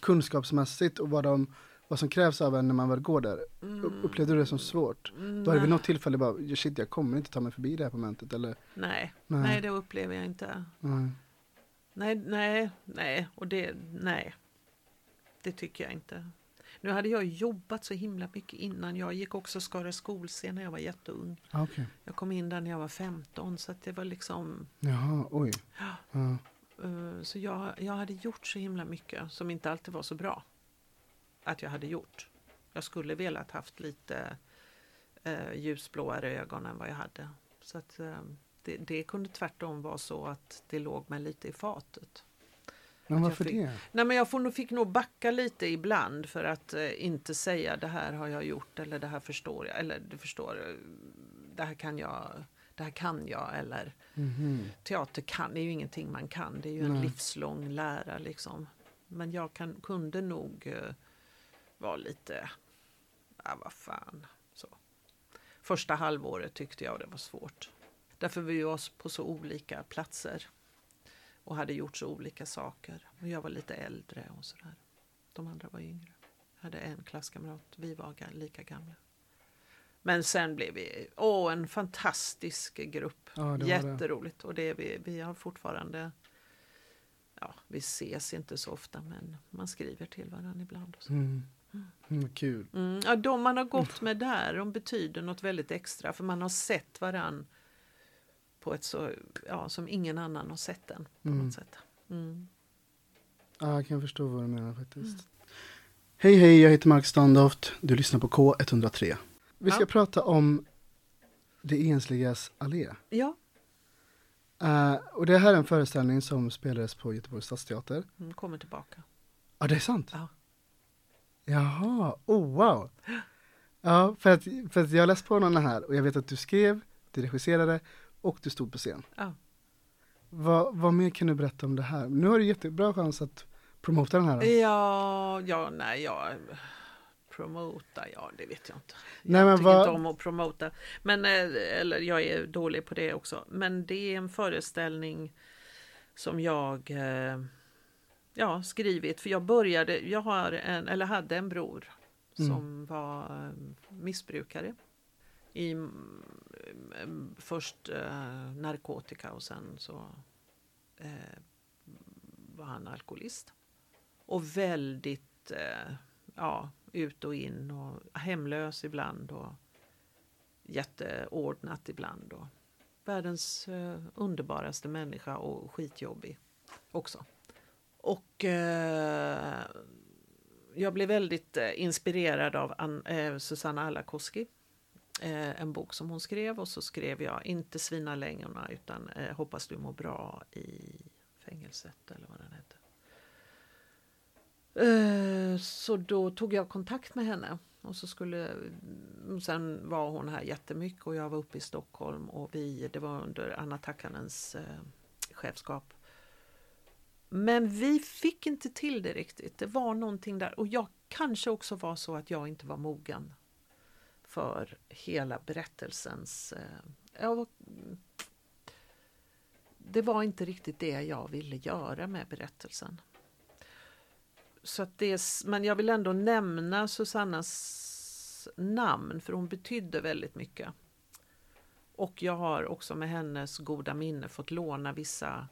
kunskapsmässigt och vad, de, vad som krävs av en när man väl går där. U- Upplevde du det som svårt? Då har det vid något tillfälle bara, "Ja, shit jag kommer inte ta mig förbi det här momentet eller? Nej, Nej. nej, det upplever jag inte. Nej. Nej, nej, nej, och det, nej. Det tycker jag inte. Nu hade jag jobbat så himla mycket innan. Jag gick också Skara skolscen när jag var jätteung. Ah, Okej. Jag kom in där när jag var 15 så att det var liksom Jaha, oj. Ja. eh, Så jag, jag hade gjort så himla mycket som inte alltid var så bra. Att jag hade gjort. Jag skulle velat haft lite eh, ljusblåare ögon än vad jag hade. Så att eh, det, det kunde tvärtom vara så att det låg mig lite i fatet. Men varför fick- det? Nej men jag får nog, fick nog backa lite ibland för att eh, inte säga det här har jag gjort eller det här förstår jag eller du förstår eh, det här kan jag det här kan jag eller Mhm. teater kan är ju ingenting man kan det är ju en Nej. livslång lära liksom. Men jag kan, kunde nog eh, vara lite, ja vad fan så. Första halvåret tyckte jag det var svårt. Därför vi var på så olika platser och hade gjort så olika saker. Och jag var lite äldre och sådär. De andra var yngre. Jag hade en klasskamrat, vi var lika gamla. Men sen blev vi, åh en fantastisk grupp. Ja, det var det. Jätteroligt och det vi, vi har fortfarande, ja vi ses inte så ofta men man skriver till varandra ibland. Och så. Mm. Mm, kul. Mm, ja, de man har gått med där, de betyder något väldigt extra för man har sett varann på ett så, ja, som ingen annan har sett den på Mm. något sätt. Mm. Ja, jag kan förstå vad du menar faktiskt. Hej hej, jag heter Mark Standoft. Du lyssnar på K103. Vi ska Ja. prata om Det ensligas allé. Ja, Eh, och det här är en föreställning som spelades på Göteborgs stadsteater. mm, kommer tillbaka. Ja, det är sant? Ja. Jaha, oh wow. Ja, för att, för att jag har läst på den här och jag vet att du skrev, du regisserade och du stod på scen. Ja. Vad, vad mer kan du berätta om det här? Nu har du jättebra chans att promota den här. Ja, ja, nej, jag promota, ja det vet jag inte. Jag Nej, men tycker vad- inte om att promota. Men, eh, eller jag är dålig på det också. Men det är en föreställning som jag eh, ja, skrivit. För jag började, jag har en, eller hade en bror Mm. som var eh, missbrukare. I, mm, mm, först eh, narkotika och sen så eh, var han alkoholist. Och väldigt eh, ja, ut och in och hemlös ibland och jätteordnat ibland. Och världens eh, underbaraste människa och skitjobbig också. Och eh, jag blev väldigt eh, inspirerad av An eh, Susanna Alakoski. Eh, en bok som hon skrev och så skrev jag inte Svina längorna utan eh, Hoppas du mår bra i fängelset eller vad den hette. Eh, Så då tog jag kontakt med henne och så skulle mm, sen var hon här jättemycket och jag var uppe i Stockholm och vi, det var under Anna Takkanens eh, chefskap. Men vi fick inte till det riktigt. Det var någonting där och jag kanske också var så att jag inte var mogen för hela berättelsens... Eh, var, det var inte riktigt det jag ville göra med berättelsen. Så att det, är men jag vill ändå nämna Susannas namn för hon betydde väldigt mycket. Och jag har också med hennes goda minne fått låna vissa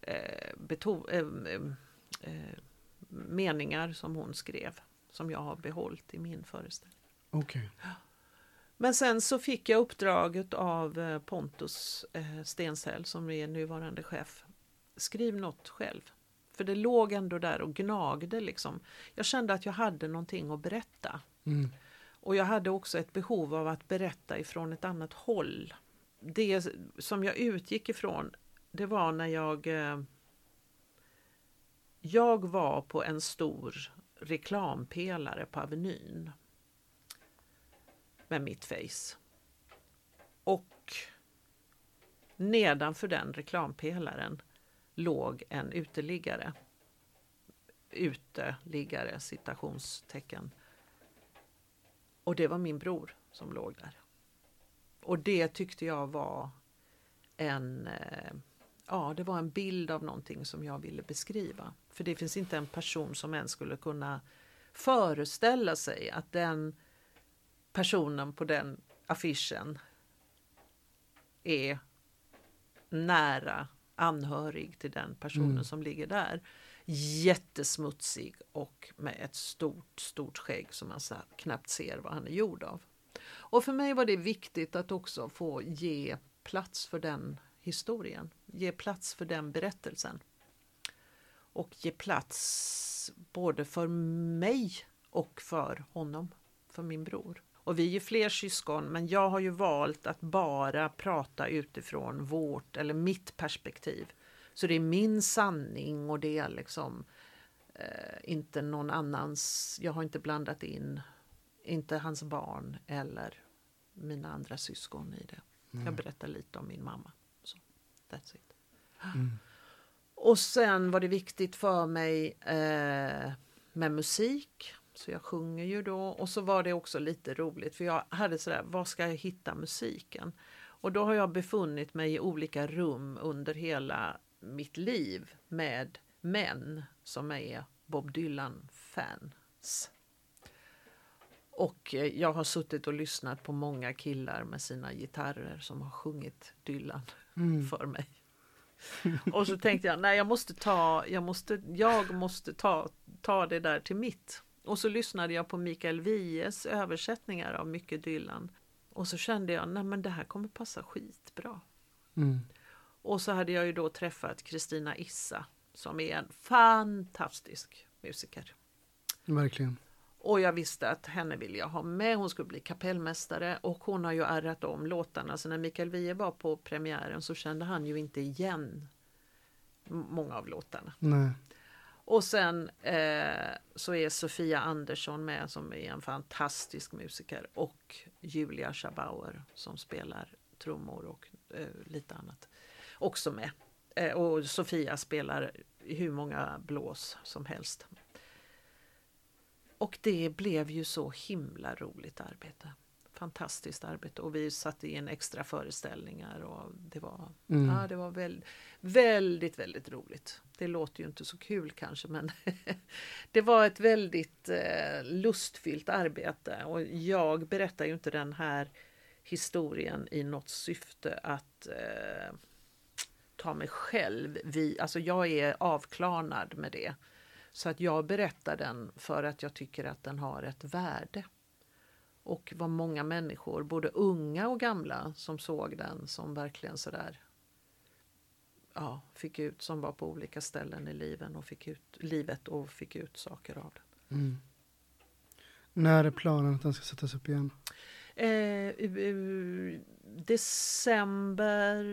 eh, beto- eh, eh, eh, meningar som hon skrev som jag har behållit i min föreställning. Okej. Men sen så fick jag uppdraget av eh, Pontus eh, Stenshäll som är nuvarande chef. Skriv något själv. För det låg ändå där och gnagde liksom. Jag kände att jag hade någonting att berätta. Mm. Och jag hade också ett behov av att berätta ifrån ett annat håll. Det som jag utgick ifrån, det var när jag... Eh, jag var på en stor reklampelare på Avenyn. Med mitt face. Och nedanför den reklampelaren låg en uteliggare. Uteliggare, citationstecken. Och det var min bror som låg där. Och det tyckte jag var en, eh, ja, det var en bild av någonting som jag ville beskriva. För det finns inte en person som ens skulle kunna föreställa sig att den personen på den affischen är nära anhörig till den personen Mm. som ligger där. Jättesmutsig och med ett stort, stort skägg som man knappt ser vad han är gjord av. Och för mig var det viktigt att också få ge plats för den historien. Ge plats för den berättelsen. Och ge plats både för mig och för honom, för min bror. Och vi är ju fler syskon, men jag har ju valt att bara prata utifrån vårt eller mitt perspektiv. Så det är min sanning och det är liksom eh, inte någon annans. Jag har inte blandat in, inte hans barn eller mina andra syskon i det. Jag berättar lite om min mamma. Så, that's it. Och sen var det viktigt för mig eh, med musik. Så jag sjunger ju då. Och så var det också lite roligt för jag hade sådär, var ska jag hitta musiken? Och då har jag befunnit mig i olika rum under hela mitt liv med män som är Bob Dylan-fans. Och eh, jag har suttit och lyssnat på många killar med sina gitarrer som har sjungit Dylan Mm. för mig. Och så tänkte jag, nej jag måste ta, jag måste, jag måste ta, ta det där till mitt. Och så lyssnade jag på Mikael Wiehes översättningar av mycket Dylan. Och så kände jag, nej men det här kommer passa skitbra. Mm. Och så hade jag ju då träffat Kristina Issa som är en fantastisk musiker. Verkligen. Och jag visste att henne ville jag ha med. Hon skulle bli kapellmästare och hon har ju ärrat om låtarna. Så när Mikael Wiehe var på premiären så kände han ju inte igen många av låtarna. Nej. Och sen eh, så är Sofia Andersson med som är en fantastisk musiker och Julia Schabauer som spelar trummor och eh, lite annat också med. Eh, och Sofia spelar hur många blås som helst. Och det blev ju så himla roligt arbete. Fantastiskt arbete och vi satte in extra föreställningar och det var, Mm. ja, det var väl, väldigt, väldigt roligt. Det låter ju inte så kul kanske men det var ett väldigt eh, lustfyllt arbete och jag berättar ju inte den här historien i något syfte att eh, ta mig själv vid, alltså jag är avklarnad med det. Så att jag berättar den för att jag tycker att den har ett värde. Och var många människor, både unga och gamla, som såg den som verkligen sådär ja, fick ut, som var på olika ställen i livet och fick ut, livet och fick ut saker av den. Mm. När är planen att den ska sättas upp igen? Eh, u- december,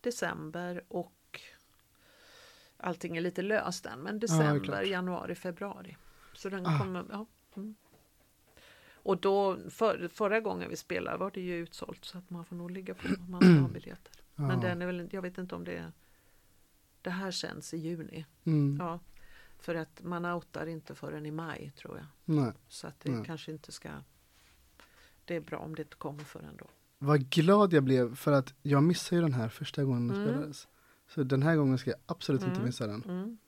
december och allting är lite löst än, men december, januari, februari. Så den Ah. kommer, ja. Mm. Och då, för, förra gången vi spelade var det ju utsålt så att man får nog ligga på man ska ha biljetter. Ja. Men den är väl, jag vet inte om det det här känns i juni. Mm. Ja, för att man outar inte förrän i maj tror jag. Nej. Så att det Nej. kanske inte ska Det är bra om det inte kommer förrän då. Vad glad jag blev för att jag missade ju den här första gången den Mm. spelades. Så den här gången ska jag absolut inte Mm. missa den. Mm.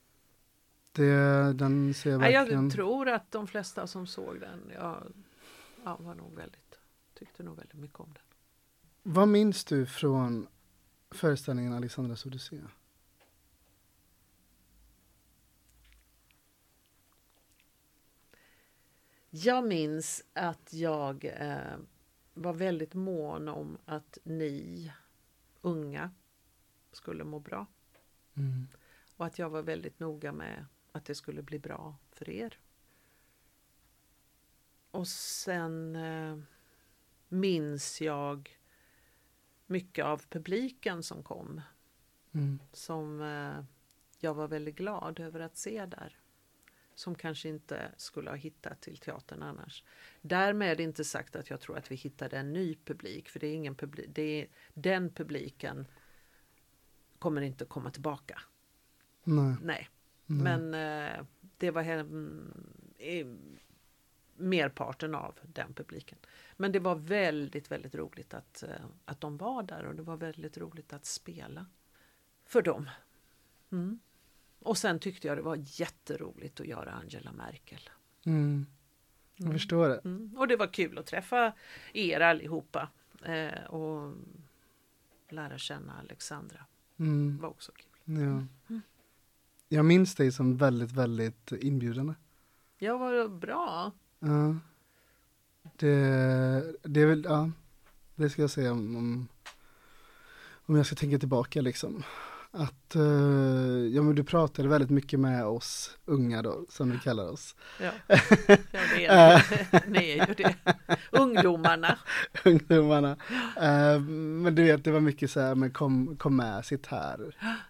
Det, den ser jag verkligen... jag tror att de flesta som såg den ja, ja, var nog väldigt, tyckte nog väldigt mycket om den. Vad minns du från föreställningen Alexandras Odyssé? Jag minns att jag eh, var väldigt mån om att ni unga skulle må bra. Mm. Och att jag var väldigt noga med att det skulle bli bra för er. Och sen eh, minns jag mycket av publiken som kom. Mm. Som eh, jag var väldigt glad över att se där. Som kanske inte skulle ha hittat till teatern annars. Därmed inte sagt att jag tror att vi hittade en ny publik. För det är ingen publik, det är, den publiken kommer inte komma tillbaka. Nej. Nej. Nej. Men eh, det var hem, merparten av den publiken. Men det var väldigt, väldigt roligt att, eh, att de var där och det var väldigt roligt att spela för dem. Mm. Och sen tyckte jag det var jätteroligt att göra Angela Merkel. Mm. Jag förstår det. Mm. Och det var kul att träffa er allihopa eh, och lära känna Alexandra. Mm. Det var också kul. Ja. Jag minns dig som väldigt, väldigt inbjudande. Ja, vad bra. Ja. Det, det är väl, ja, det ska jag säga om, om, jag ska tänka tillbaka liksom. Att, eh, ja men du pratade väldigt mycket med oss unga då, som vi kallar oss. Ja, ja det är, ni är ju det. Ungdomarna. Ungdomarna. Eh, men du vet, det var mycket så här, men kom, kom med, sitt här.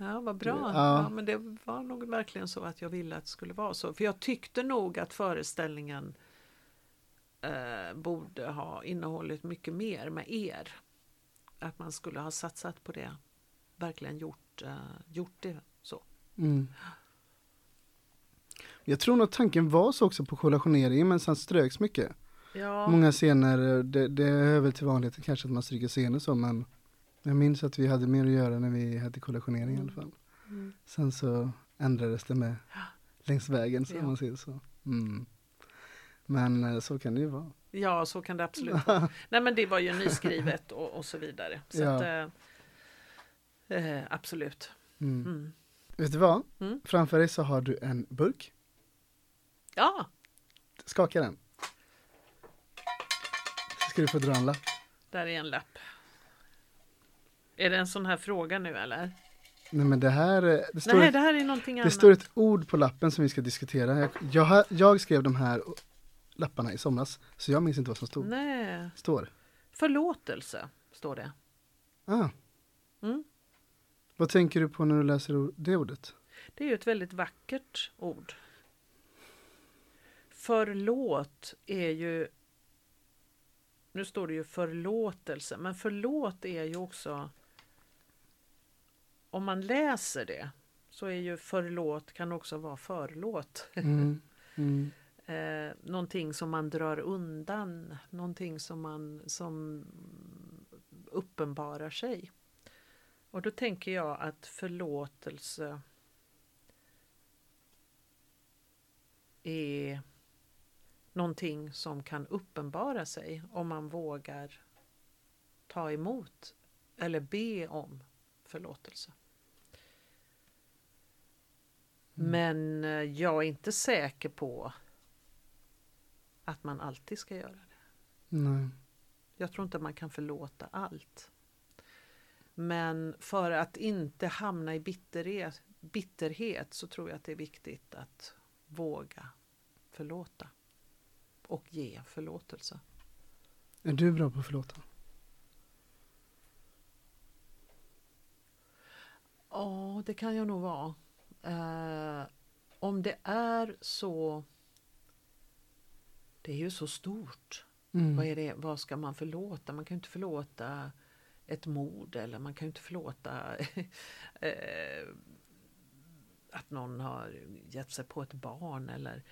Ja, vad bra. Ja. Ja. men det var nog verkligen så att jag ville att det skulle vara så. För jag tyckte nog att föreställningen eh, borde ha innehållit mycket mer med er. Att man skulle ha satsat på det. Verkligen gjort, eh, gjort det så. Mm. Jag tror nog tanken var så också på kollationeringen men sen ströks mycket. Ja, Många scener, det, det är väl till vanligheten kanske att man stryker scener så men jag minns att vi hade mer att göra när vi hade kollationering i alla fall. Mm. Sen så ändrades det med längs vägen så Ja. man säger så. Mm. Men eh, så kan det ju vara. ja, så kan det absolut vara. Nej, men det var ju nyskrivet och, och så vidare. Så Ja. att, eh, eh, absolut. Mm. Mm. Vet du vad? Mm. Framför dig så har du en burk. Ja, Skaka den. Så ska du få dra en lapp. där är en lapp. Är det en sån här fråga nu eller? Nej men det här, eh, det står, Nej, ett, det här är någonting det annat. står ett ord på lappen som vi ska diskutera. Jag, jag, jag skrev de här lapparna i somras, så jag minns inte vad som stod. Nej, Står. förlåtelse står det. Ah. Mm. Vad tänker du på när du läser det ordet? Det är ju ett väldigt vackert ord. Förlåt är ju Nu står det ju förlåtelse, men förlåt är ju också Om man läser det så är ju förlåt kan också vara förlåt. Mm. Mm. eh, någonting som man drar undan, någonting som man som uppenbarar sig. Och då tänker jag att förlåtelse är någonting som kan uppenbara sig om man vågar ta emot eller be om förlåtelse. Men eh, jag är inte säker på att man alltid ska göra det. Nej. Jag tror inte man kan förlåta allt. Men för att inte hamna i bitterhet, bitterhet så tror jag att det är viktigt att våga förlåta. Och ge förlåtelse. Är du bra på att förlåta? Ja, det kan jag nog vara. Eh, om det är så... Det är ju så stort. Mm. Vad, är det, vad ska man förlåta? Man kan inte förlåta ett mord eller man kan inte förlåta eh, att någon har gett sig på ett barn eller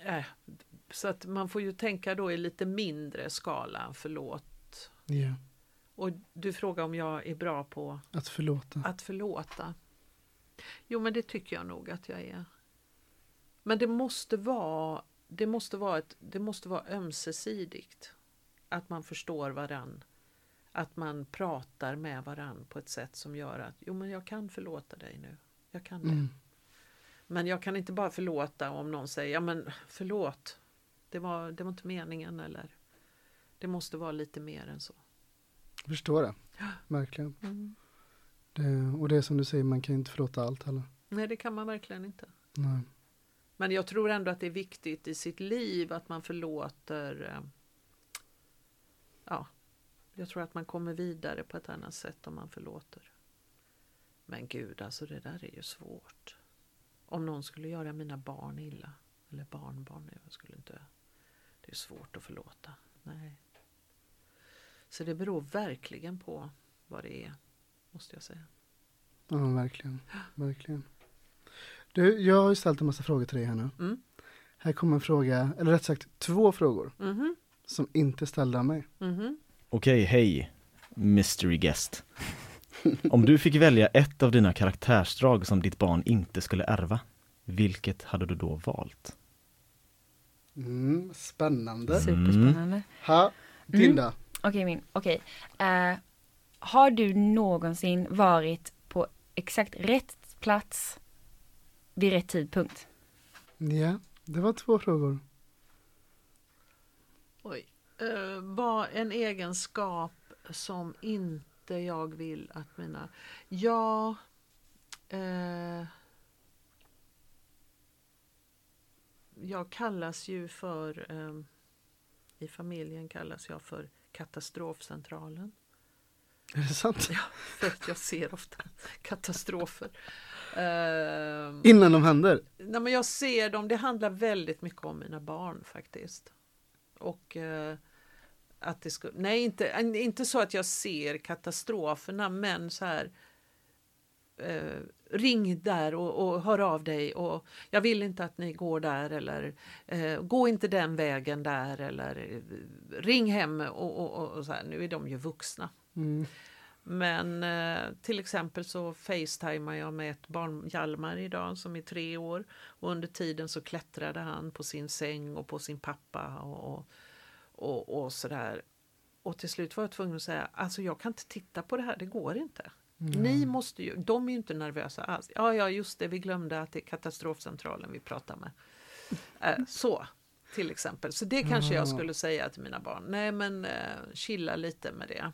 eh, så att man får ju tänka då i lite mindre skala förlåt. Ja. Och du frågar om jag är bra på Att förlåta. att förlåta. Jo, men det tycker jag nog att jag är. Men det måste vara, det måste vara, ett, det måste vara ömsesidigt. Att man förstår varann. Att man pratar med varann på ett sätt som gör att jo, men jag kan förlåta dig nu. Jag kan det. Mm. Men jag kan inte bara förlåta om någon säger ja men förlåt. Det var, det var inte meningen eller Det måste vara lite mer än så. Jag förstår det. Verkligen. Mm. Det, och det är som du säger, man kan inte förlåta allt heller. Nej, det kan man verkligen inte. Nej. Men jag tror ändå att det är viktigt i sitt liv att man förlåter. eh, Ja, jag tror att man kommer vidare på ett annat sätt om man förlåter. Men gud, alltså det där är ju svårt. Om någon skulle göra mina barn illa, eller barnbarn, jag skulle inte... Det är svårt att förlåta. Nej. Så det beror verkligen på vad det är, måste jag säga. Ja, verkligen. Verkligen. Du, jag har ju ställt en massa frågor till dig här nu. Mm. Här kommer en fråga, eller rätt sagt två frågor, Mhm, som inte är ställda av mig. mhm. Okej, hej, mystery guest. Om du fick välja ett av dina karaktärsdrag som ditt barn inte skulle ärva, vilket hade du då valt? Mm, spännande. Superspännande. Ha, din Mm. Okej, min. Okej. Eh, har du någonsin varit på exakt rätt plats vid rätt tidpunkt? Ja, det var två frågor. Oj. Uh, vad en egenskap som inte jag vill att mina... Ja... eh, jag kallas ju för... eh, I familjen kallas jag för katastrofcentralen. Är det sant? Ja, för att jag ser ofta katastrofer. Eh, Innan de händer? Nej, men jag ser dem, det handlar väldigt mycket om mina barn faktiskt. Och eh, att det skulle, nej inte, inte så att jag ser katastroferna men så här eh, ring där och, och hör av dig och jag vill inte att ni går där eller eh, gå inte den vägen där eller eh, ring hem och, och, och, så här. Nu är de ju vuxna. Mm. Men eh, till exempel så facetimar jag med ett barn, Hjalmar idag, som är tre år. Och under tiden så klättrade han på sin säng och på sin pappa och, och, och, och sådär. Och till slut var jag tvungen att säga, alltså jag kan inte titta på det här, det går inte. Ni måste ju, de är ju inte nervösa alls. Ja, ja, just det, vi glömde att det är katastrofcentralen vi pratar med. Eh, så, till exempel. Så det kanske jag skulle säga till mina barn. Nej, men eh, chilla lite med det.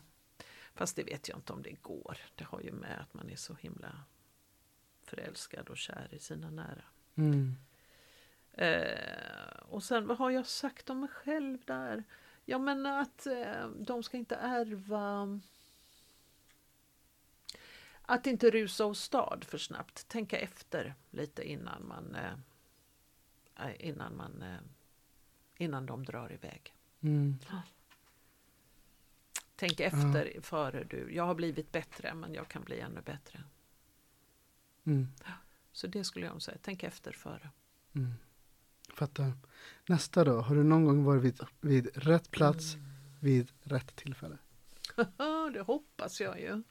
Fast det vet jag inte om det går. Det har ju med att man är så himla förälskad och kär i sina nära. Mm. Eh, och sen vad har jag sagt om mig själv där? Ja men att eh, de ska inte ärva att inte rusa åstad för snabbt. Tänka efter lite innan man eh, eh, innan man eh, innan de drar iväg. Mm. Tänk efter före du. Jag har blivit bättre men jag kan bli ännu bättre. Mm. Så det skulle jag säga. Tänk efter före. Mm. Fattar. Nästa då, har du någon gång varit vid, vid rätt plats vid rätt tillfälle? det hoppas jag ju.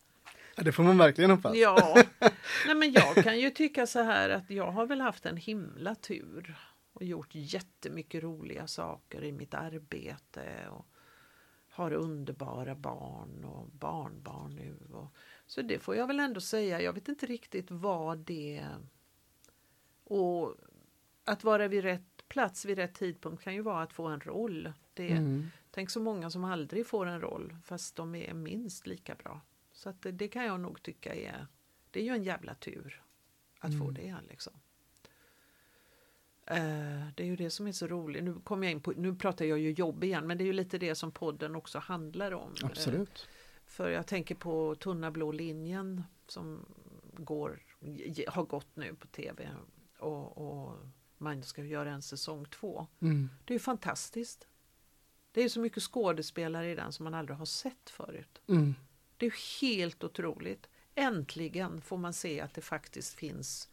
Ja, det får man verkligen hoppas. Ja, nej men jag kan ju tycka så här att jag har väl haft en himla tur och gjort jättemycket roliga saker i mitt arbete och har underbara barn och barnbarn nu. Och, så det får jag väl ändå säga. Jag vet inte riktigt vad det... Och att vara vid rätt plats vid rätt tidpunkt kan ju vara att få en roll. Det, Mm. Tänk så många som aldrig får en roll fast de är minst lika bra. Så att det, det kan jag nog tycka är, det är ju en jävla tur att få det liksom. Eh, det är ju det som är så roligt. Nu, kommer jag in på, nu pratar jag ju jobb igen men det är ju lite det som podden också handlar om. Eh, Absolut. för jag tänker på Tunna blå linjen som går, har gått nu på tv och, och man ska göra en säsong två. Mm. Det är ju fantastiskt. Det är så mycket skådespelare i den som man aldrig har sett förut. Mm. Det är helt otroligt. Äntligen får man se att det faktiskt finns.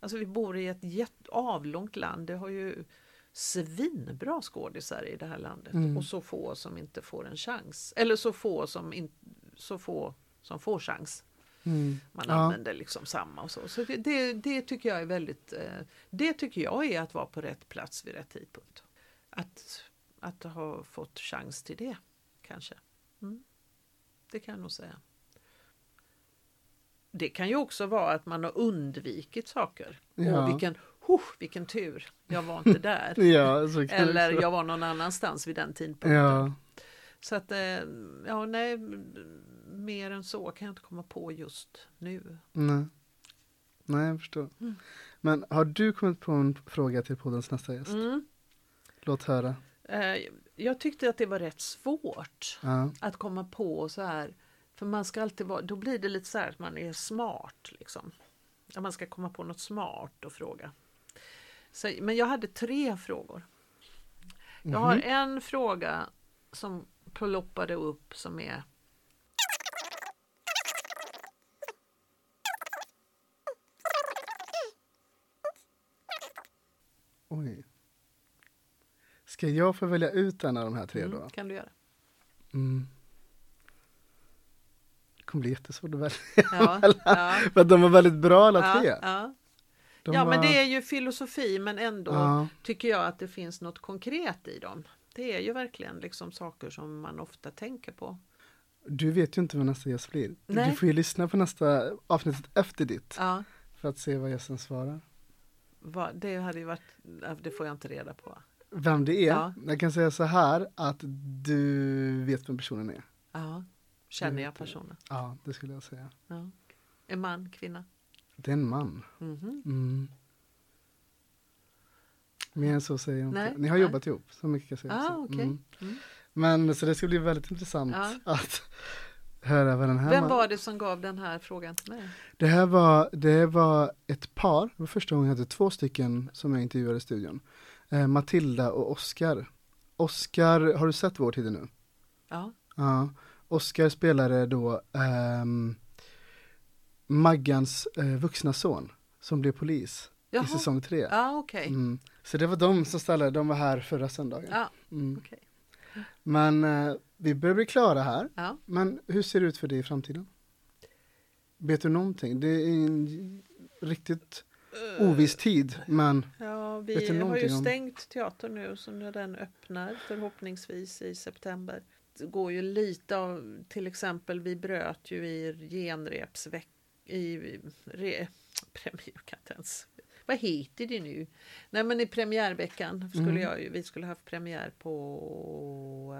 Alltså vi bor i ett jätt, avlångt land. Det har ju svinbra skådisar i det här landet Mm. och så få som inte får en chans. Eller så få som, in, så få som får chans. Mm. Man Ja. använder liksom samma och så. Så det, det, det tycker jag är väldigt, eh, det tycker jag är att vara på rätt plats vid rätt tidpunkt. Att, att ha fått chans till det, kanske. Mm. Det kan jag nog säga. Det kan ju också vara att man har undvikit saker. Ja. Åh, vilken, huh, vilken tur, jag var inte där. Ja, Eller jag var någon annanstans vid den tidpunkten. Ja, Så att, eh, ja nej, mer än så kan jag inte komma på just nu. Nej. Nej, jag förstår. Mm. Men har du kommit på en fråga till poddens nästa gäst? Mm. Låt höra. Eh, jag tyckte att det var rätt svårt Ja. att komma på så här. För man ska alltid vara, då blir det lite så här att man är smart liksom. Att man ska komma på något smart att fråga. Så, men jag hade tre frågor. Jag har Mhm. en fråga som ploppade upp som är Oj. Ska jag få välja ut en av de här tre då? mm, kan du göra? Mm. Det kommer bli jättesvårt att välja. Ja, ja, att de var väldigt bra alla tre. ja, ja. De ja men det är ju filosofi men ändå Ja. tycker jag att det finns något konkret i dem. Det är ju verkligen liksom saker som man ofta tänker på. Du vet ju inte vad nästa gäst blir. Nej. Du får ju lyssna på nästa avsnittet efter ditt. Ja, För att se vad gästen svarar. vad, det hade ju varit, ja, det får jag inte reda på. Vem det är. Ja. Jag kan säga så här att du vet vem personen är. Ja, känner jag jag. personen? Ja, det skulle jag säga. Ja. En man, kvinna? Det är en man. Mhm. Mm. Mer än så säger jag inte. Ni har nej. jobbat ihop, så mycket kan jag säga. Ah, Så, okej. Mm. Men så det ska bli väldigt intressant Ja. att höra vad den här Vem man- var det som gav den här frågan till mig? Det här var, det var ett par, det var första gången jag hade två stycken som jag intervjuade i studion. Eh, Matilda och Oskar. Oskar, har du sett Vår tid nu? Ja, Ja. Oskar spelade då ehm, Maggans eh, vuxna son som blev polis Jaha. i säsong tre. ja okej. Mm. Så det var de som ställde, de var här förra söndagen. Ja, Mm. okej. Men eh, vi börjar bli klara här. Ja. Men hur ser det ut för dig i framtiden? Vet du någonting? Det är en riktigt oviss tid, men Ja, vi har ju stängt teatern nu så när den öppnar förhoppningsvis i september. Det går ju lite av, till exempel vi bröt ju i genrepsveck i re, premiär, jag kan inte ens, vad heter det nu? Nej men i premiärveckan skulle Mm. jag ju, vi skulle haft premiär på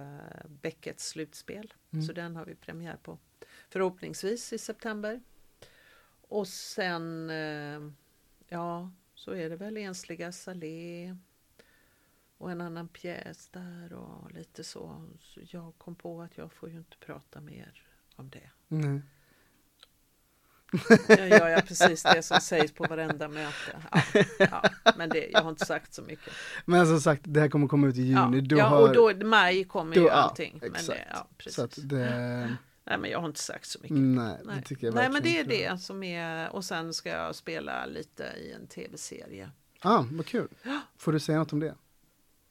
Beckets slutspel. Mm. Så den har vi premiär på. Förhoppningsvis i september. Och sen, eh, ja, så är det väl ensliga Salé och en annan pjäs där och lite så. så. Jag kom på att jag får ju inte prata mer om det. nej. Jag gör jag precis det som sägs på varenda möte. Ja, ja, men det, jag har inte sagt så mycket. Men som sagt, det här kommer komma ut i Ja, juni. Du ja har, och då maj kommer då- ju ja, allting. men exakt. det, ja, så det, Nej, men jag har inte sagt så mycket. nej, det Nej. tycker jag Nej, men det är det som är och sen ska jag spela lite i en tv-serie. Ah, vad kul. Får du säga något om det?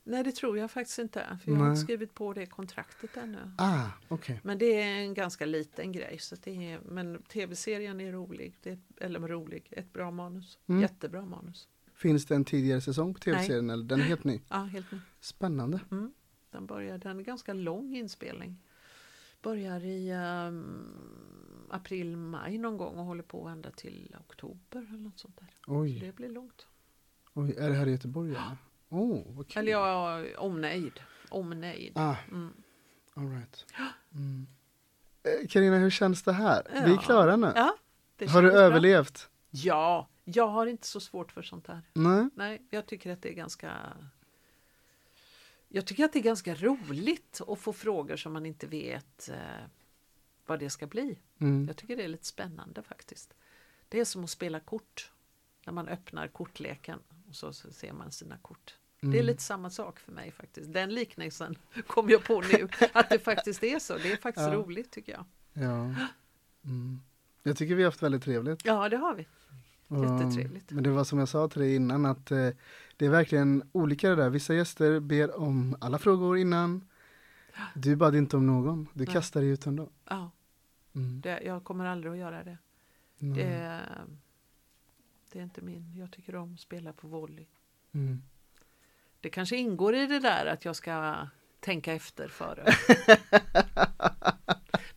Nej, det tror jag faktiskt inte. För jag har inte Nej. skrivit på det kontraktet ännu. Ah, okej. Men det är en ganska liten grej. Så det är, men tv-serien är rolig. Det är, eller rolig, ett bra manus. Mm. Jättebra manus. Finns det en tidigare säsong på tv-serien eller den är helt ny? Ja, helt ny. Spännande. Mm. Den börjar, den är ganska lång inspelning. Börjar i ehm, april, maj någon gång och håller på ända till oktober eller något sånt där. Så Oj, det blir långt. oj, är det här i Göteborg? eller? Åh, oh, vad kul. Eller ja, omnejd. Omnejd. Ah, Mm. all right. Mm. Eh, Carina, hur känns det här? Vi är Ja. klara nu. Ja, det Har du bra. överlevt? Ja, jag har inte så svårt för sånt här. Nej? Nej, jag tycker att det är ganska Jag tycker att det är ganska roligt att få frågor som man inte vet eh, vad det ska bli. Mm. Jag tycker det är lite spännande faktiskt. Det är som att spela kort. När man öppnar kortleken och så, så ser man sina kort. Det är Mm. lite samma sak för mig faktiskt. Den liknelsen kom jag på nu. Att det faktiskt är så. Det är faktiskt Ja. roligt tycker jag. Ja. Mm. Jag tycker vi har haft väldigt trevligt. Ja, det har vi. Jättetrevligt. Men det var som jag sa till dig innan att eh, det är verkligen olika det där. Vissa gäster ber om alla frågor innan. Du bad inte om någon. Du Nej. kastade dig ut ändå. Ja, Mm. det, jag kommer aldrig att göra det. Det, det är inte min. Jag tycker om att spela på volley. Mm. Det kanske ingår i det där att jag ska tänka efter före.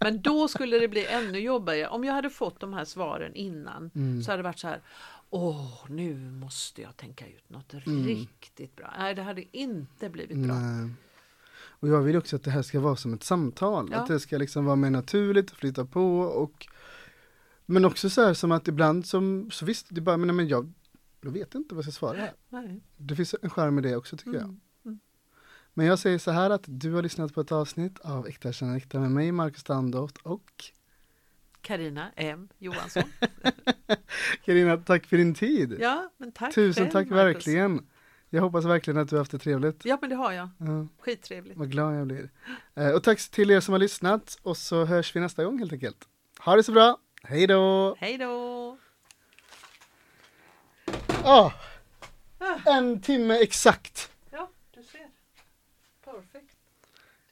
Men då skulle det bli ännu jobbigare. Om jag hade fått de här svaren innan Mm. så hade det varit så här. Åh, nu måste jag tänka ut något Mm. riktigt bra. Nej, det hade inte blivit bra. Nej. Och jag vill också att det här ska vara som ett samtal, Ja. att det ska liksom vara mer naturligt, flytta på och men också så här som att ibland som, så visst, det bara, men, men jag, jag vet inte vad jag ska svara här. Nej. Det finns en charm i det också tycker jag. Mm. Mm. Men jag säger så här att du har lyssnat på ett avsnitt av Äkta känner äkta med mig, Marcus Standoft och Karina M Johansson. Carina, tack för din tid. Ja, men tack Tusen själv, tack Marcus. verkligen. Jag hoppas verkligen att du har haft det trevligt. Ja, men det har jag. Ja, Skittrevligt. vad glad jag blir. Eh, Och tack till er som har lyssnat och så hörs vi nästa gång helt enkelt. Ha det så bra. Hej då! Hej då! Ah, en timme exakt. Ja, du ser. Perfekt. Det